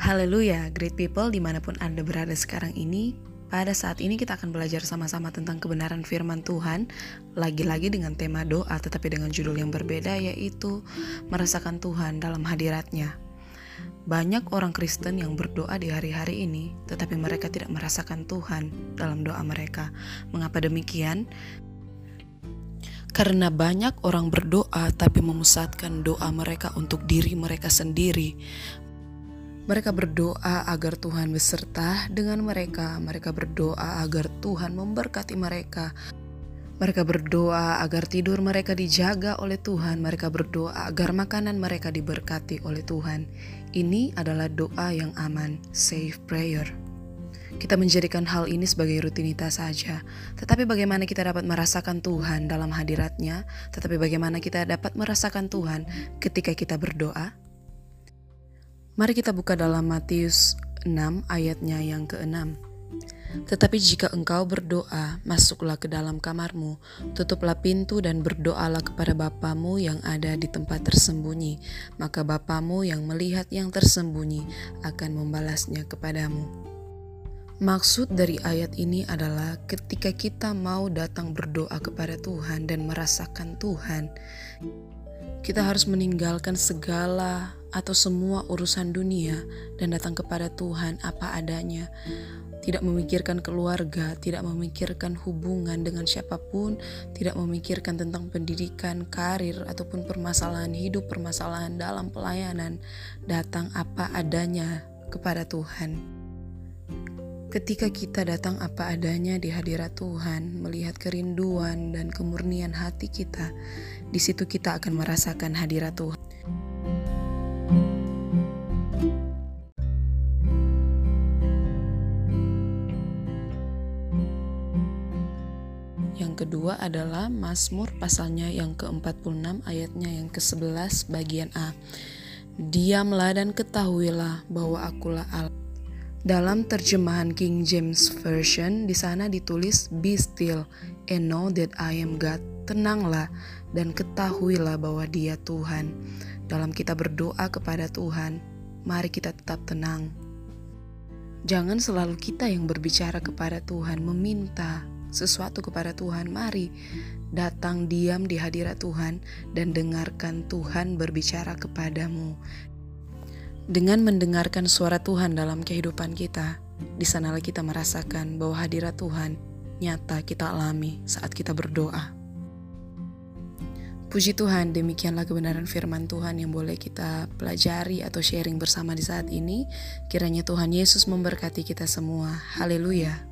Haleluya, great people di mana pun Anda berada sekarang ini Pada saat ini kita akan belajar sama-sama tentang kebenaran firman Tuhan Lagi-lagi dengan tema doa tetapi dengan judul yang berbeda yaitu Merasakan Tuhan dalam hadiratnya Banyak orang Kristen yang berdoa di hari-hari ini Tetapi mereka tidak merasakan Tuhan dalam doa mereka Mengapa demikian? Karena banyak orang berdoa tapi memusatkan doa mereka untuk diri mereka sendiri. Mereka berdoa agar Tuhan beserta dengan mereka. Mereka berdoa agar Tuhan memberkati mereka. Mereka berdoa agar tidur mereka dijaga oleh Tuhan. Mereka berdoa agar makanan mereka diberkati oleh Tuhan. Ini adalah doa yang aman, safe prayer. Kita menjadikan hal ini sebagai rutinitas saja. Tetapi bagaimana kita dapat merasakan Tuhan dalam hadiratnya? Tetapi bagaimana kita dapat merasakan Tuhan ketika kita berdoa? Mari kita buka dalam Matius 6 ayatnya yang ke-6. Tetapi jika engkau berdoa, masuklah ke dalam kamarmu, tutuplah pintu dan berdoalah kepada Bapamu yang ada di tempat tersembunyi, maka Bapamu yang melihat yang tersembunyi akan membalasnya kepadamu. Maksud dari ayat ini adalah ketika kita mau datang berdoa kepada Tuhan dan merasakan Tuhan, kita harus meninggalkan segala atau semua urusan dunia dan datang kepada Tuhan apa adanya. Tidak memikirkan keluarga, tidak memikirkan hubungan dengan siapa pun, tidak memikirkan tentang pendidikan, karir, ataupun permasalahan hidup, permasalahan dalam pelayanan. Datang apa adanya kepada Tuhan. Ketika kita datang apa adanya di hadirat Tuhan, melihat kerinduan dan kemurnian hati kita, di situ kita akan merasakan hadirat Tuhan. Kedua adalah Mazmur pasalnya yang ke-46 ayatnya yang ke-11 bagian A. Diamlah dan ketahuilah bahwa akulah Allah dalam terjemahan King James Version, di sana ditulis Be still and know that I am God. Tenanglah dan ketahuilah bahwa Dia Tuhan. Dalam kita berdoa kepada Tuhan, mari kita tetap tenang. Jangan selalu kita yang berbicara kepada Tuhan, meminta sesuatu kepada Tuhan. Mari datang diam di hadirat Tuhan dan dengarkan Tuhan berbicara kepadamu. Dengan mendengarkan suara Tuhan dalam kehidupan kita, di sanalah kita merasakan bahwa hadirat Tuhan nyata kita alami saat kita berdoa. Puji Tuhan, demikianlah kebenaran firman Tuhan yang boleh kita pelajari atau sharing bersama di saat ini. Kiranya Tuhan Yesus memberkati kita semua. Haleluya!